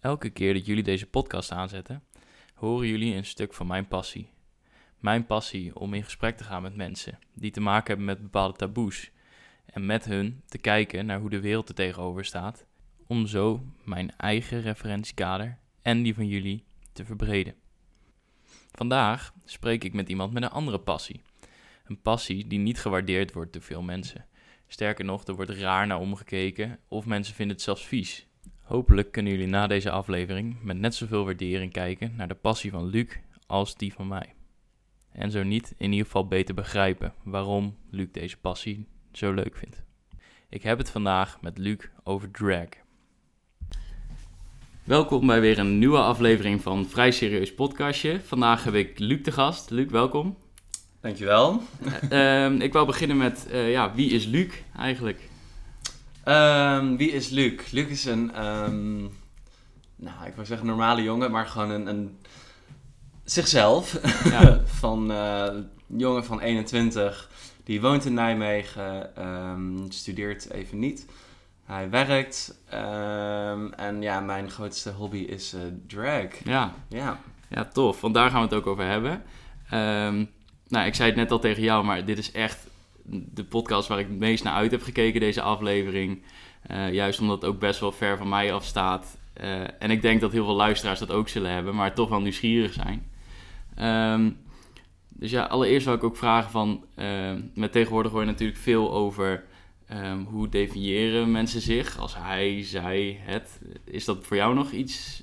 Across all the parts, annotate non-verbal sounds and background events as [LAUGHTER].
Elke keer dat jullie deze podcast aanzetten, horen jullie een stuk van mijn passie. Mijn passie om in gesprek te gaan met mensen die te maken hebben met bepaalde taboes en met hun te kijken naar hoe de wereld er tegenover staat, om zo mijn eigen referentiekader en die van jullie te verbreden. Vandaag spreek ik met iemand met een andere passie. Een passie die niet gewaardeerd wordt door veel mensen. Sterker nog, er wordt raar naar omgekeken of mensen vinden het zelfs vies. Hopelijk kunnen jullie na deze aflevering met net zoveel waardering kijken naar de passie van Luc als die van mij. En zo niet, in ieder geval beter begrijpen waarom Luc deze passie zo leuk vindt. Ik heb het vandaag met Luc over drag. Welkom bij weer een nieuwe aflevering van Vrij Serieus Podcastje. Vandaag heb ik Luc te gast. Luc, welkom. Dankjewel. Ehm ik wil beginnen met, eh, ja, wie is Luc eigenlijk? Ehm, wie is Luc? Luc is een, ehm, nou, ik wil zeggen normale jongen, maar gewoon een, een zichzelf. Ja. [LAUGHS] van eh, een jongen van 21, die woont in Nijmegen, ehm, studeert even niet. Hij werkt en ja, mijn grootste hobby is eh, drag. Ja, Ja. ja, tof, want daar gaan we het ook over hebben. Nou, ik zei het net al tegen jou, maar dit is echt de podcast waar ik het meest naar uit heb gekeken, deze aflevering. Eh, juist omdat het ook best wel ver van mij afstaat. Eh en ik denk dat heel veel luisteraars dat ook zullen hebben, maar toch wel nieuwsgierig zijn. Ehm, dus ja, allereerst wil ik ook vragen van... ehm, met tegenwoordig hoor je natuurlijk veel over... ehm, hoe definiëren mensen zich als hij, zij, het. Is dat voor jou nog iets?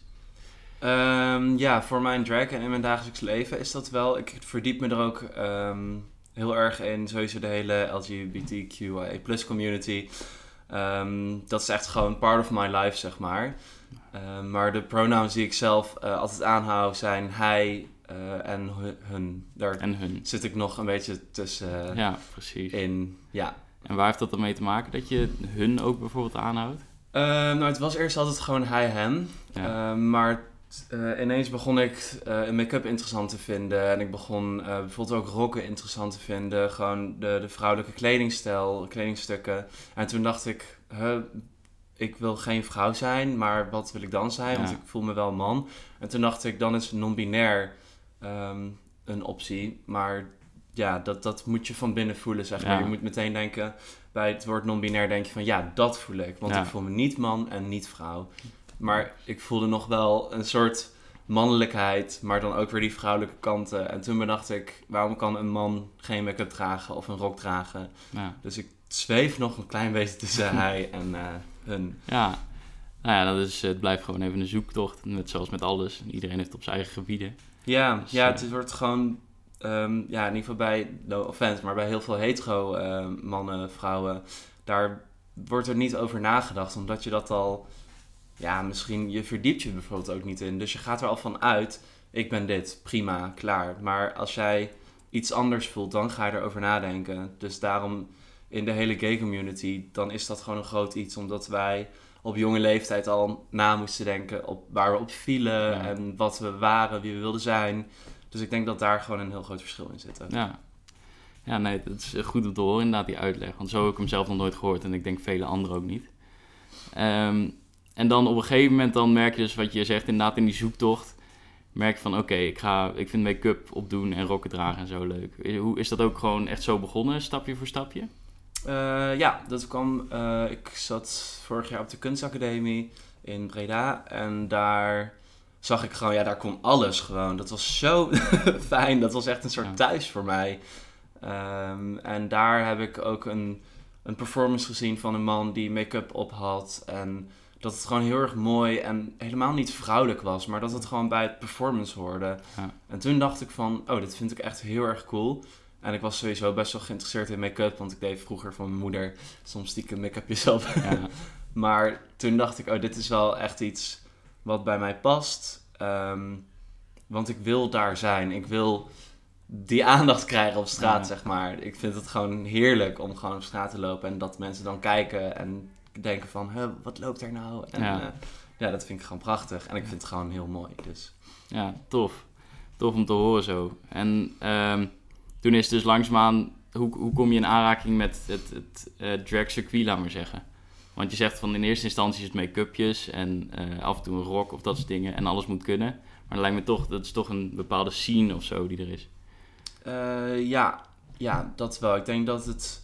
Ehm, ja, voor mijn drag en in mijn dagelijks leven is dat wel. Ik verdiep me er ook heel erg in. Sowieso de hele LGBTQIA community. Ehm, dat is echt gewoon part of my life, zeg maar. Ehm, maar de pronouns die ik zelf eh, altijd aanhoud zijn hij eh, en hu- hun. Daar En hun. zit ik nog een beetje tussen Ja, precies. in. Ja. En waar heeft dat dan mee te maken? Dat je hun ook bijvoorbeeld aanhoudt? Ehm, nou, het was eerst altijd gewoon hij, hem. Ja. Maar eh, ineens begon ik eh, make-up interessant te vinden. En ik begon eh, bijvoorbeeld ook rokken interessant te vinden. Gewoon de, de vrouwelijke kledingstijl, kledingstukken. En toen dacht ik, huh, ik wil geen vrouw zijn, maar wat wil ik dan zijn? Want ik voel me wel man. En toen dacht ik, dan is non-binair ehm, een optie. Maar ja, dat, dat moet je van binnen voelen, zeg maar. Ja. Je moet meteen denken, bij het woord non-binair denk je van, ja, dat voel ik. Want Ja. ik voel me niet man en niet vrouw. Maar ik voelde nog wel een soort mannelijkheid, maar dan ook weer die vrouwelijke kanten. En toen bedacht ik, waarom kan een man geen make-up dragen of een rok dragen? Ja. Dus ik zweef nog een klein beetje tussen [LAUGHS] hij en eh, hun. ja. Nou ja, dat is, het blijft gewoon even een zoektocht. Net zoals met alles. Iedereen heeft op zijn eigen gebieden. Ja, Dus, ja eh, het wordt gewoon, ehm, ja, in ieder geval bij, no offense, maar bij heel veel hetero eh, mannen, vrouwen, daar wordt er niet over nagedacht, omdat je dat al, ja, misschien, je verdiept je bijvoorbeeld ook niet in. Dus je gaat er al van uit, ik ben dit, prima, klaar. Maar als jij iets anders voelt, dan ga je erover nadenken. Dus daarom, in de hele gay community, dan is dat gewoon een groot iets, omdat wij op jonge leeftijd al na moesten denken op waar we op vielen Ja. en wat we waren, wie we wilden zijn. Dus ik denk dat daar gewoon een heel groot verschil in zit. Ja. Ja, nee, dat is goed om te horen inderdaad, die uitleg. Want zo heb ik hem zelf nog nooit gehoord en ik denk vele anderen ook niet. Ehm, en dan op een gegeven moment dan merk je dus wat je zegt, inderdaad in die zoektocht. Merk je van, oké, ik ga ik vind make-up opdoen en rokken dragen en zo leuk. Hoe is dat ook gewoon echt zo begonnen, stapje voor stapje? Eh, ja, dat kwam. eh, ik zat vorig jaar op de kunstacademie in Breda. En daar zag ik gewoon, ja, daar kon alles gewoon. Dat was zo [LAUGHS] fijn. Dat was echt een soort thuis voor mij. Ehm, en daar heb ik ook een, een performance gezien van een man die make-up op had. En dat het gewoon heel erg mooi en helemaal niet vrouwelijk was, maar dat het gewoon bij het performance hoorde. Ja. En toen dacht ik van, oh, dit vind ik echt heel erg cool. En ik was sowieso best wel geïnteresseerd in make-up, want ik deed vroeger van mijn moeder soms stiekem make-upjes op. Ja, [LAUGHS] maar toen dacht ik, oh, dit is wel echt iets wat bij mij past. Ehm, want ik wil daar zijn. Ik wil die aandacht krijgen op straat, Ja. zeg maar. Ik vind het gewoon heerlijk om gewoon op straat te lopen en dat mensen dan kijken en denken van, wat loopt er nou? En Ja. ja. ja, dat vind ik gewoon prachtig. En ik vind het gewoon heel mooi, dus... ja, tof. Tof om te horen zo. En ehm, toen is het dus langzaamaan, hoe, hoe kom je in aanraking met het, het eh, drag circuit, laat maar zeggen? Want je zegt van in eerste instantie is het make-upjes en eh, af en toe een rok of dat soort dingen en alles moet kunnen. Maar dan lijkt me toch, dat is toch een bepaalde scene of zo die er is. Eh, ja, ja, dat wel. Ik denk dat het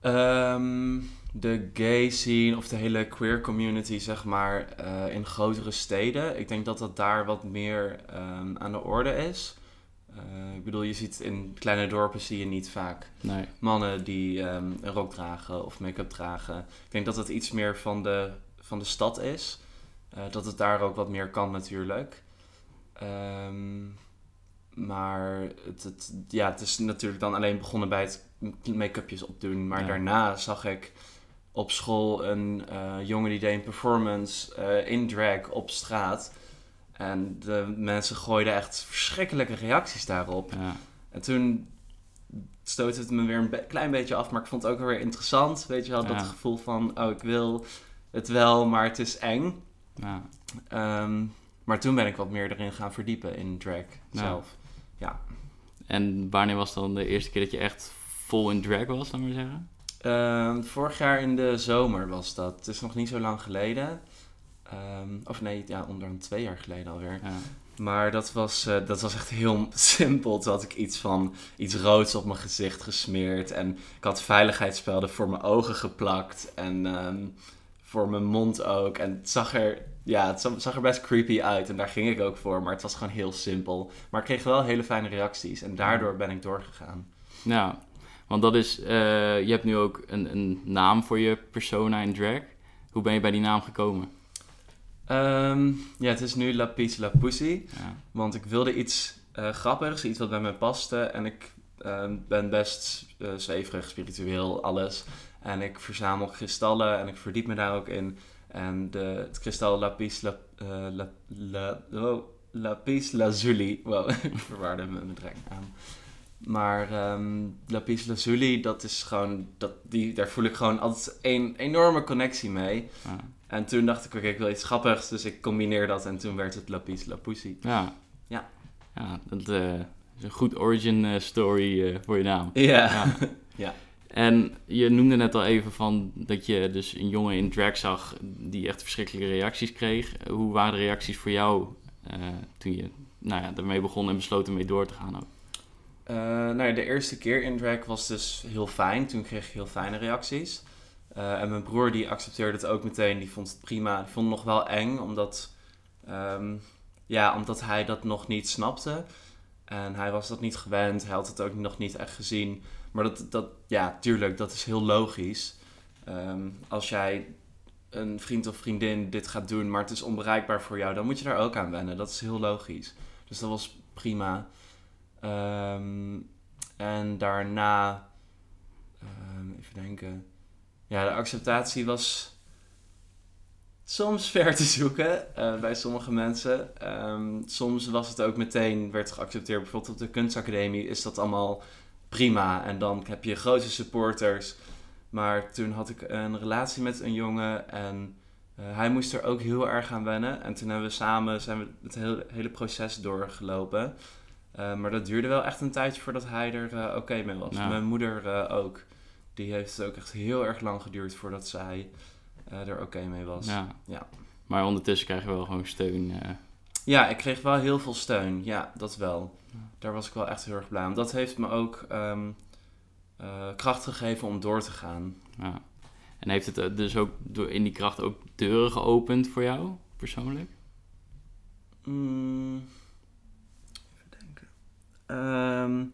ehm, de gay scene of de hele queer community, zeg maar, eh, in grotere steden, ik denk dat dat daar wat meer ehm, aan de orde is. Eh, ik bedoel, je ziet in kleine dorpen zie je niet vaak Nee. mannen die ehm, een rok dragen of make-up dragen. Ik denk dat het iets meer van de, van de stad is. Eh, dat het daar ook wat meer kan natuurlijk. Ehm, maar het, het, ja, het is natuurlijk dan alleen begonnen bij het make-upjes opdoen. Maar Ja. daarna zag ik op school een eh, jongen die deed een performance eh, in drag op straat. En de mensen gooiden echt verschrikkelijke reacties daarop. Ja. En toen stootte het me weer een be- klein beetje af, maar ik vond het ook weer interessant. Weet je wel, dat Ja. gevoel van, oh, ik wil het wel, maar het is eng. Ja. Ehm, maar toen ben ik wat meer erin gaan verdiepen in drag Ja. zelf. En wanneer was dan de eerste keer dat je echt vol in drag was, dan maar zeggen? Ehm, vorig jaar in de zomer was dat. Het is nog niet zo lang geleden. Ehm, of nee, ja, onder een twee jaar geleden alweer. Ja. Maar dat was, eh, dat was echt heel [LAUGHS] simpel. Toen had ik iets van iets roods op mijn gezicht gesmeerd. En ik had veiligheidsspelden voor mijn ogen geplakt. En ehm, voor mijn mond ook. En het zag er, ja, het zag, er best creepy uit. En daar ging ik ook voor. Maar het was gewoon heel simpel. Maar ik kreeg wel hele fijne reacties. En daardoor ben ik doorgegaan. Ja, want dat is, eh, je hebt nu ook een, een naam voor je persona in drag. Hoe ben je bij die naam gekomen? Ehm, ja, het is nu La La Pussy. Ja. Want ik wilde iets eh, grappigs, iets wat bij mij paste. En ik ehm, ben best eh, zweverig, spiritueel, alles. En ik verzamel kristallen en ik verdiep me daar ook in. En de, het kristal Lapis La, La, La, oh, Lapis Lazuli. Wow, [LAUGHS] ik verwaarde mijn aan. Maar ehm, Lapis Lazuli, dat is gewoon, dat, die, daar voel ik gewoon altijd een enorme connectie mee. Ja. En toen dacht ik, oké, ik wil iets grappigs, dus ik combineer dat en toen werd het Lapis La Pussy. Ja. Ja. Ja, dat eh, is een goed origin eh, story eh, voor je naam. Ja. Ja. [LAUGHS] Ja. En je noemde net al even van dat je dus een jongen in drag zag die echt verschrikkelijke reacties kreeg. Hoe waren de reacties voor jou toen je nou ja, ermee begon en besloot ermee door te gaan ook? Eh, nou de eerste keer in drag was dus heel fijn. Toen kreeg ik heel fijne reacties. Eh, en mijn broer die accepteerde het ook meteen. Die vond het prima. Die vond het nog wel eng, omdat, ehm, ja, omdat hij dat nog niet snapte. En hij was dat niet gewend. Hij had het ook nog niet echt gezien. Maar dat, dat ja, tuurlijk, dat is heel logisch. Ehm, als jij een vriend of vriendin dit gaat doen, maar het is onbereikbaar voor jou, dan moet je daar ook aan wennen. Dat is heel logisch. Dus dat was prima. Ehm, en daarna, ehm, even denken. Ja, de acceptatie was soms [LAUGHS] ver te zoeken eh, bij sommige mensen. Ehm, soms was het ook meteen, werd geaccepteerd. Bijvoorbeeld op de kunstacademie is dat allemaal prima. En dan heb je grote supporters. Maar toen had ik een relatie met een jongen en eh, hij moest er ook heel erg aan wennen. En toen hebben we samen zijn we het hele, hele proces doorgelopen. Eh, maar dat duurde wel echt een tijdje voordat hij er eh, oké mee was. Ja. Mijn moeder eh, ook. Die heeft het ook echt heel erg lang geduurd voordat zij er oké mee was. Ja. Ja. Maar ondertussen krijg je wel gewoon steun. Ja, ik kreeg wel heel veel steun. Ja, dat wel. Ja. Daar was ik wel echt heel erg blij om. Dat heeft me ook ehm, eh, kracht gegeven om door te gaan. ja. En heeft het dus ook in die kracht ook deuren geopend voor jou, persoonlijk? Mm. Ehm,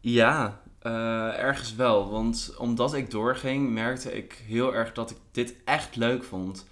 ja, eh, ergens wel. Want omdat ik doorging, merkte ik heel erg dat ik dit echt leuk vond.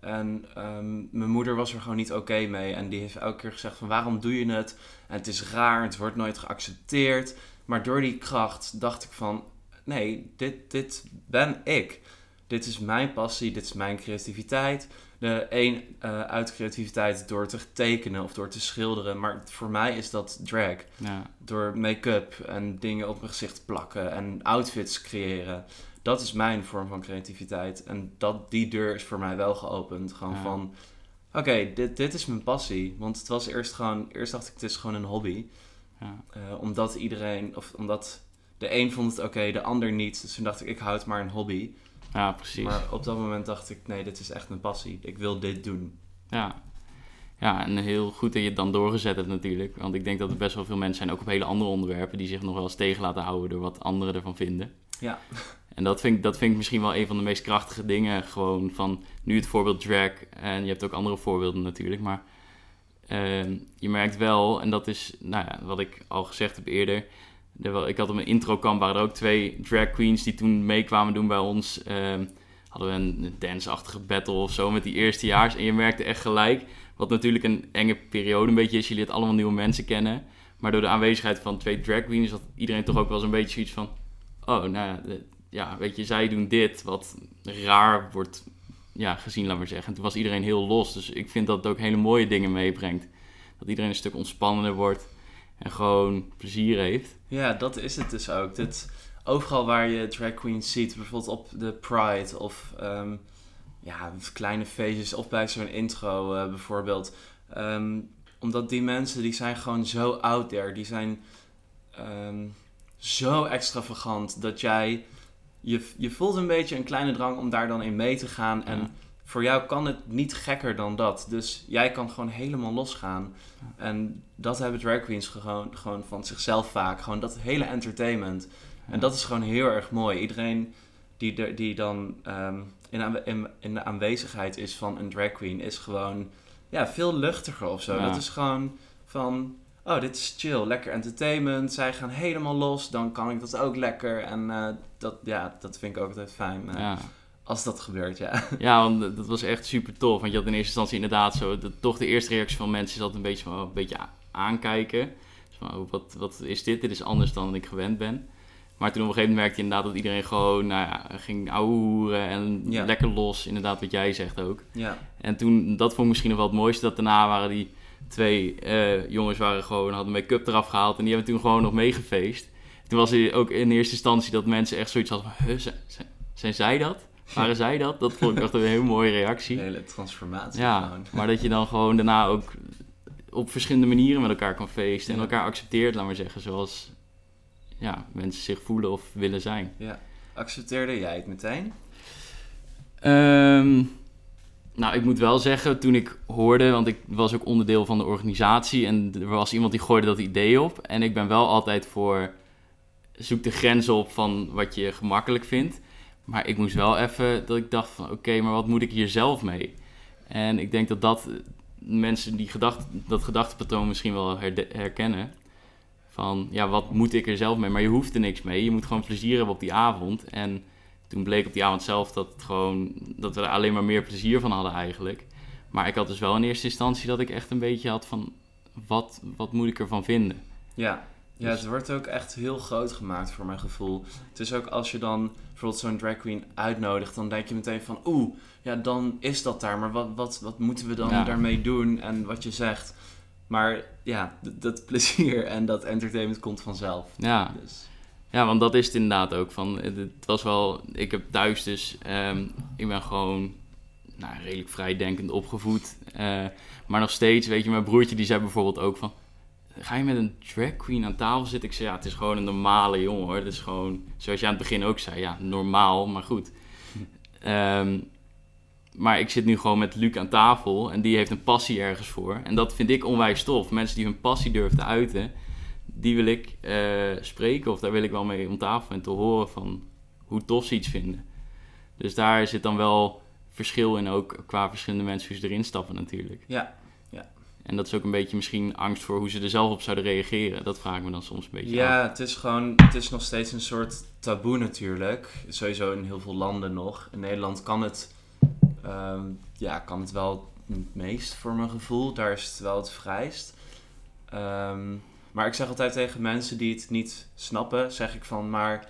En ehm, mijn moeder was er gewoon niet oké mee. En die heeft elke keer gezegd van waarom doe je het? En het is raar, het wordt nooit geaccepteerd. Maar door die kracht dacht ik van nee, dit, dit ben ik. Dit is mijn passie, dit is mijn creativiteit. De een eh, uit creativiteit door te tekenen of door te schilderen. Maar voor mij is dat drag. Ja. Door make-up en dingen op mijn gezicht plakken en outfits creëren. Dat is mijn vorm van creativiteit. En dat, die deur is voor mij wel geopend. Gewoon Ja. van, oké, dit, dit is mijn passie. Want het was eerst gewoon, eerst dacht ik, het is gewoon een hobby. Ja. Eh, omdat iedereen, of omdat de een vond het oké, de ander niet. Dus toen dacht ik, ik houd maar een hobby. Ja, precies. Maar op dat moment dacht ik, nee, dit is echt mijn passie. Ik wil dit doen. Ja. ja, en heel goed dat je het dan doorgezet hebt natuurlijk. Want ik denk dat er best wel veel mensen zijn, ook op hele andere onderwerpen, die zich nog wel eens tegen laten houden door wat anderen ervan vinden. Ja. [LAUGHS] En dat vind, ik, dat vind ik misschien wel een van de meest krachtige dingen. Gewoon van nu het voorbeeld drag. En je hebt ook andere voorbeelden natuurlijk. Maar ehm, je merkt wel, en dat is nou ja, wat ik al gezegd heb eerder. Ik had op mijn introkamp waren er ook twee drag queens die toen meekwamen doen bij ons. Ehm, hadden we een danceachtige battle of zo met die eerstejaars. En je merkte echt gelijk, wat natuurlijk een enge periode een beetje is. Je leert allemaal nieuwe mensen kennen. Maar door de aanwezigheid van twee drag queens had iedereen toch ook wel eens een beetje zoiets van... Oh, nou ja, ja, weet je, zij doen dit wat raar wordt ja, gezien, laat maar zeggen. En toen was iedereen heel los. Dus ik vind dat het ook hele mooie dingen meebrengt. Dat iedereen een stuk ontspannender wordt en gewoon plezier heeft. Ja, dat is het dus ook. Dit, overal waar je drag queens ziet, bijvoorbeeld op de Pride of ehm, ja, kleine feestjes of bij zo'n intro eh, bijvoorbeeld. Ehm, omdat die mensen, die zijn gewoon zo out there. Die zijn ehm, zo extravagant dat jij... Je, je voelt een beetje een kleine drang om daar dan in mee te gaan. En Ja. Voor jou kan het niet gekker dan dat. Dus jij kan gewoon helemaal losgaan. En dat hebben drag queens gewoon, gewoon van zichzelf vaak. Gewoon dat hele entertainment. En dat is gewoon heel erg mooi. Iedereen die, die dan ehm, in, in, in de aanwezigheid is van een drag queen... is gewoon ja, veel luchtiger of zo. Ja. Dat is gewoon van... Oh, dit is chill, lekker entertainment. Zij gaan helemaal los, dan kan ik dat ook lekker. En eh, dat, ja, dat vind ik ook altijd fijn eh, Ja. Als dat gebeurt, ja. [LAUGHS] Ja, want dat was echt super tof. Want je had in eerste instantie inderdaad zo... Dat, toch de eerste reactie van mensen is altijd een beetje, van, oh, een beetje aankijken. Dus van, oh, wat, wat is dit? Dit is anders dan ik gewend ben. Maar toen op een gegeven moment merkte je inderdaad dat iedereen gewoon... Nou ja, ging ouwehoeren en Ja. lekker los. Inderdaad wat jij zegt ook. ja. En toen, dat vond ik misschien nog wel het mooiste. Dat daarna waren die twee eh, jongens waren gewoon, hadden make-up eraf gehaald. En die hebben toen gewoon nog meegefeest. Toen was er ook in eerste instantie dat mensen echt zoiets hadden van... Zijn, zijn zij dat? Waren zij dat? Dat vond ik echt een hele mooie reactie. De hele transformatie Ja, gewoon. maar dat je dan gewoon daarna ook op verschillende manieren met elkaar kan feesten. En elkaar accepteert, laat maar zeggen. Zoals ja, mensen zich voelen of willen zijn. Ja. Accepteerde jij het meteen? Ehm, nou, ik moet wel zeggen, toen ik hoorde, want ik was ook onderdeel van de organisatie en er was iemand die gooide dat idee op. En ik ben wel altijd voor, zoek de grenzen op van wat je gemakkelijk vindt. Maar ik moest wel even, dat ik dacht van, oké, maar wat moet ik hier zelf mee? En ik denk dat dat eh, mensen die gedacht, dat gedachtepatroon misschien wel herkennen. Van, ja, wat moet ik er zelf mee? Maar je hoeft er niks mee. Je moet gewoon plezier hebben op die avond. En toen bleek op die avond zelf dat, het gewoon, dat we er alleen maar meer plezier van hadden eigenlijk. Maar ik had dus wel in eerste instantie dat ik echt een beetje had van... Wat, wat moet ik ervan vinden? Ja. Ja, het wordt ook echt heel groot gemaakt voor mijn gevoel. Het is ook als je dan bijvoorbeeld zo'n drag queen uitnodigt, dan denk je meteen van oeh, ja, dan is dat daar. Maar wat, wat, wat moeten we dan Ja. daarmee doen en wat je zegt. Maar ja, dat [LAUGHS] plezier en dat entertainment komt vanzelf. Ja, Dus, ja want dat is het inderdaad ook. Van, het het was wel... Ik heb thuis dus... ehm, ik ben gewoon nou, redelijk vrijdenkend opgevoed. Eh, maar nog steeds, weet je, mijn broertje die zei bijvoorbeeld ook van... Ga je met een drag queen aan tafel zitten? Ik zei, ja, het is gewoon een normale jongen hoor. Het is gewoon, zoals je aan het begin ook zei, ja, normaal, maar goed. [LAUGHS] Ehm, maar ik zit nu gewoon met Luc aan tafel en die heeft een passie ergens voor. En dat vind ik onwijs tof. Mensen die hun passie durven te uiten, die wil ik eh, spreken of daar wil ik wel mee om tafel en te horen van hoe tof ze iets vinden. Dus daar zit dan wel verschil in ook qua verschillende mensen hoe ze erin stappen natuurlijk. ja, En dat is ook een beetje misschien angst voor hoe ze er zelf op zouden reageren. Dat vraag ik me dan soms een beetje af. ja het is gewoon, het is nog steeds een soort taboe natuurlijk. Sowieso in heel veel landen nog. In Nederland kan het, ehm, ja, kan het wel het meest voor mijn gevoel. Daar is het wel het vrijst. Ehm, maar ik zeg altijd tegen mensen die het niet snappen, zeg ik van, maar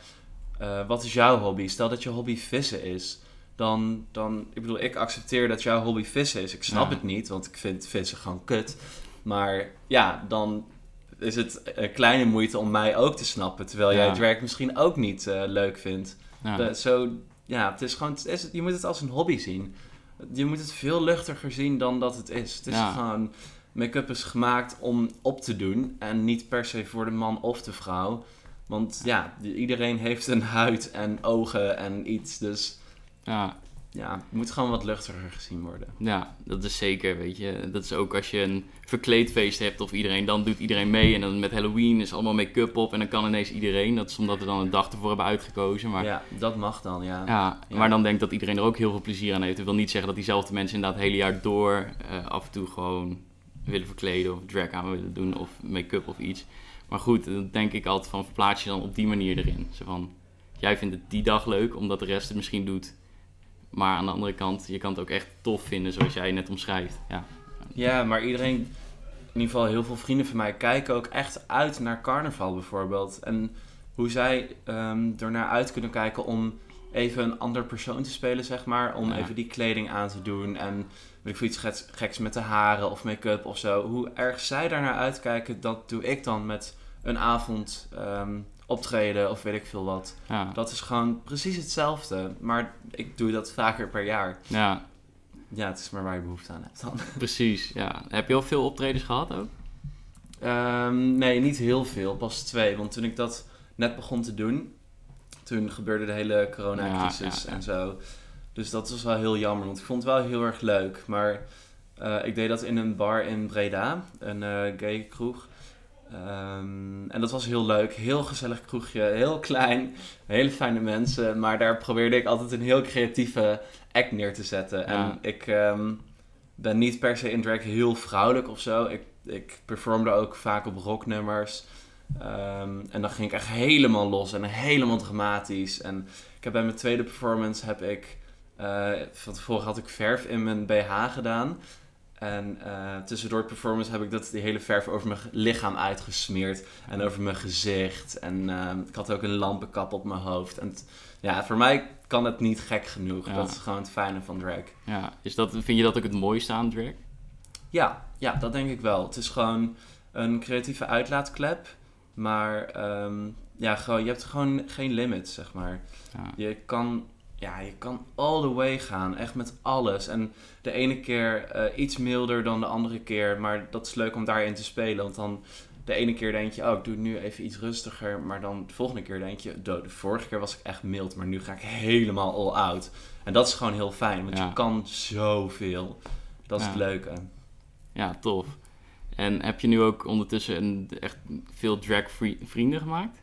eh, wat is jouw hobby? Stel dat je hobby vissen is. Dan, dan, ik bedoel, ik accepteer dat jouw hobby vissen is. Ik snap Ja. het niet, want ik vind vissen gewoon kut. Maar ja, dan is het een kleine moeite om mij ook te snappen. Terwijl jij Ja. drag misschien ook niet eh, leuk vindt. Ja. Zo, ja, het is gewoon, het is, je moet het als een hobby zien. Je moet het veel luchtiger zien dan dat het is. Het is gewoon, make-up is gemaakt om op te doen. En niet per se voor de man of de vrouw. Want ja, iedereen heeft een huid en ogen en iets. Dus Ja, Ja, het moet gewoon wat luchtiger gezien worden. ja, dat is zeker, weet je. Dat is ook als je een verkleedfeest hebt of iedereen, dan doet iedereen mee. En dan met Halloween is allemaal make-up op en dan kan ineens iedereen. Dat is omdat we dan een dag ervoor hebben uitgekozen. Maar, ja. Dat mag dan, ja. Ja. maar dan denk ik dat iedereen er ook heel veel plezier aan heeft. Dat wil niet zeggen dat diezelfde mensen inderdaad het hele jaar door eh, af en toe gewoon willen verkleden of drag aan willen doen of make-up of iets. Maar goed, dan denk ik altijd van verplaats je dan op die manier erin. Zo van, jij vindt het die dag leuk omdat de rest het misschien doet. Maar aan de andere kant, je kan het ook echt tof vinden zoals jij net omschrijft. Ja, Ja, maar iedereen, in ieder geval heel veel vrienden van mij, kijken ook echt uit naar carnaval bijvoorbeeld. En hoe zij ehm ernaar uit kunnen kijken om even een ander persoon te spelen, zeg maar. Om Ja. even die kleding aan te doen en weet ik veel, iets geks, geks met de haren of make-up of zo. Hoe erg zij daarnaar uitkijken, dat doe ik dan met een avond ehm, optreden of weet ik veel wat. ja, Dat is gewoon precies hetzelfde, maar ik doe dat vaker per jaar. ja Ja, het is maar waar je behoefte aan hebt dan. [LAUGHS] precies. Ja. Heb je al veel optredens gehad ook? Ehm, nee, niet heel veel. Pas twee. Want toen ik dat net begon te doen, toen gebeurde de hele coronacrisis Ja, en zo. Dus dat was wel heel jammer, want ik vond het wel heel erg leuk. Maar eh, ik deed dat in een bar in Breda, een eh, gay kroeg. Ehm, en dat was heel leuk. Heel gezellig kroegje, heel klein, hele fijne mensen. Maar daar probeerde ik altijd een heel creatieve act neer te zetten. Ja. En ik ehm, ben niet per se in drag heel vrouwelijk of zo. Ik, ik performde ook vaak op rocknummers. Ehm, en dan ging ik echt helemaal los en helemaal dramatisch. En ik heb bij mijn tweede performance heb ik... eh, van tevoren had ik verf in mijn BH gedaan. En eh, tussendoor performance heb ik dat, die hele verf over mijn lichaam uitgesmeerd. En over mijn gezicht. En ehm, ik had ook een lampenkap op mijn hoofd. En ja, voor mij kan het niet gek genoeg. Ja. Dat is gewoon het fijne van drag. Ja. Is dat, vind je dat ook het mooiste aan drag? Ja, ja, dat denk ik wel. Het is gewoon een creatieve uitlaatklep. Maar ehm, ja, gewoon, je hebt gewoon geen limit, zeg maar. Ja. Je kan, ja, je kan all the way gaan, echt met alles. En de ene keer eh, iets milder dan de andere keer. Maar dat is leuk om daarin te spelen. Want dan de ene keer denk je, oh, ik doe het nu even iets rustiger. Maar dan de volgende keer denk je, "Do, de vorige keer was ik echt mild. Maar nu ga ik helemaal all out. En dat is gewoon heel fijn, want Ja. je kan zoveel. Dat is Ja. het leuke. ja, tof. En heb je nu ook ondertussen een, echt veel drag vri- vrienden gemaakt?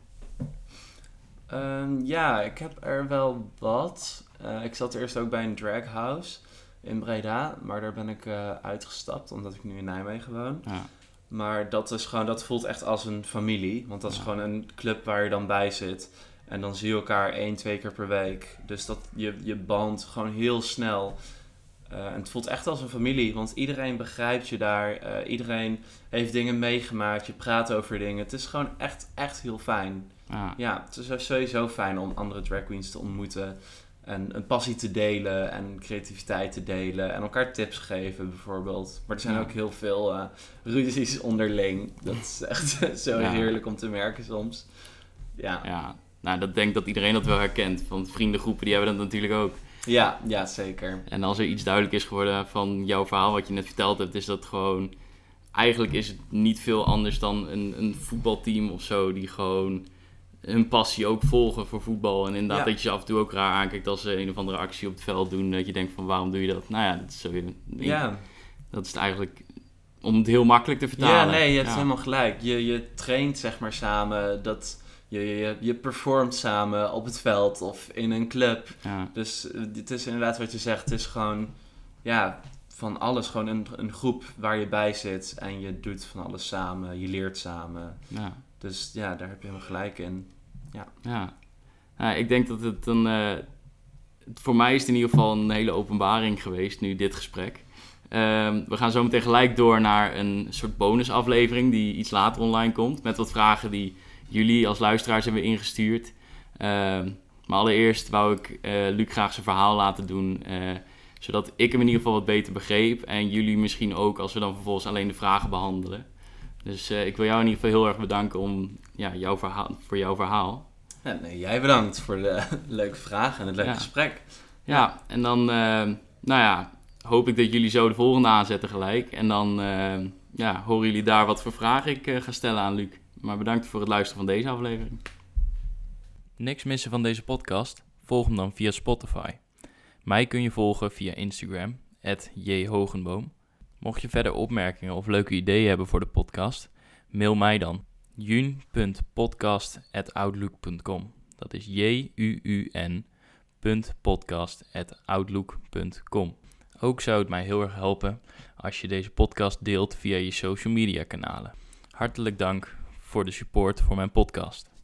Ehm, ja, ik heb er wel wat. Eh, ik zat eerst ook bij een drag house in Breda, maar daar ben ik eh, uitgestapt omdat ik nu in Nijmegen woon. Ja. Maar dat is gewoon, dat voelt echt als een familie, want dat is gewoon een club waar je dan bij zit. En dan zie je elkaar één, twee keer per week. Dus dat je, je band gewoon heel snel. Eh, en het voelt echt als een familie, want iedereen begrijpt je daar. Iedereen heeft dingen meegemaakt, je praat over dingen. Het is gewoon echt, echt heel fijn. Ja. Ja, het is sowieso fijn om andere drag queens te ontmoeten. En een passie te delen en creativiteit te delen. En elkaar tips geven bijvoorbeeld. Maar er zijn Ja. ook heel veel eh, ruzies onderling. Dat is echt [LAUGHS] zo Ja. heerlijk om te merken soms. Ja, ja, ja. Nou, dat denk ik dat iedereen dat wel herkent. Want vriendengroepen die hebben dat natuurlijk ook. ja, zeker. En als er iets duidelijk is geworden van jouw verhaal wat je net verteld hebt, is dat gewoon... Eigenlijk is het niet veel anders dan een, een voetbalteam of zo die gewoon hun passie ook volgen voor voetbal. En inderdaad Ja. dat je ze af en toe ook raar aankijkt als ze een of andere actie op het veld doen. Dat je denkt van waarom doe je dat? Nou ja, dat is, zo, Ja, dat is het eigenlijk om het heel makkelijk te vertalen. ja nee, je hebt Ja. helemaal gelijk. Je, je traint zeg maar samen. Dat, je, je, je performt samen op het veld of in een club. Ja, Dus eh, het is inderdaad wat je zegt. Het is gewoon, ja, van alles. Gewoon een, een groep waar je bij zit en je doet van alles samen. Je leert samen. ja. Dus ja, daar heb je helemaal gelijk in. Ja. Ja, ik denk dat het een. eh, voor mij is het in ieder geval een hele openbaring geweest, nu dit gesprek. Ehm, we gaan zo meteen gelijk door naar een soort bonusaflevering die iets later online komt. Met wat vragen die jullie als luisteraars hebben ingestuurd. Ehm, maar allereerst wou ik eh Luc graag zijn verhaal laten doen. eh, zodat ik hem in ieder geval wat beter begreep. En jullie misschien ook, als we dan vervolgens alleen de vragen behandelen. Dus eh, ik wil jou in ieder geval heel erg bedanken om, ja, jouw verhaal, voor jouw verhaal. Ja, nee, jij bedankt voor de [LAUGHS] leuke vragen en het leuke Ja. gesprek. Ja, en dan, eh, nou ja, hoop ik dat jullie zo de volgende aanzetten gelijk. En dan, eh, ja, horen jullie daar wat voor vragen ik eh, ga stellen aan Luc. Maar bedankt voor het luisteren van deze aflevering. Niks missen van deze podcast? Volg hem dan via Spotify. Mij kun je volgen via Instagram, jhogenboom. Mocht je verder opmerkingen of leuke ideeën hebben voor de podcast, mail mij dan jun.podcast.outlook.com. Dat is j-u-u-n. Ook zou het mij heel erg helpen als je deze podcast deelt via je social media kanalen. Hartelijk dank voor de support voor mijn podcast.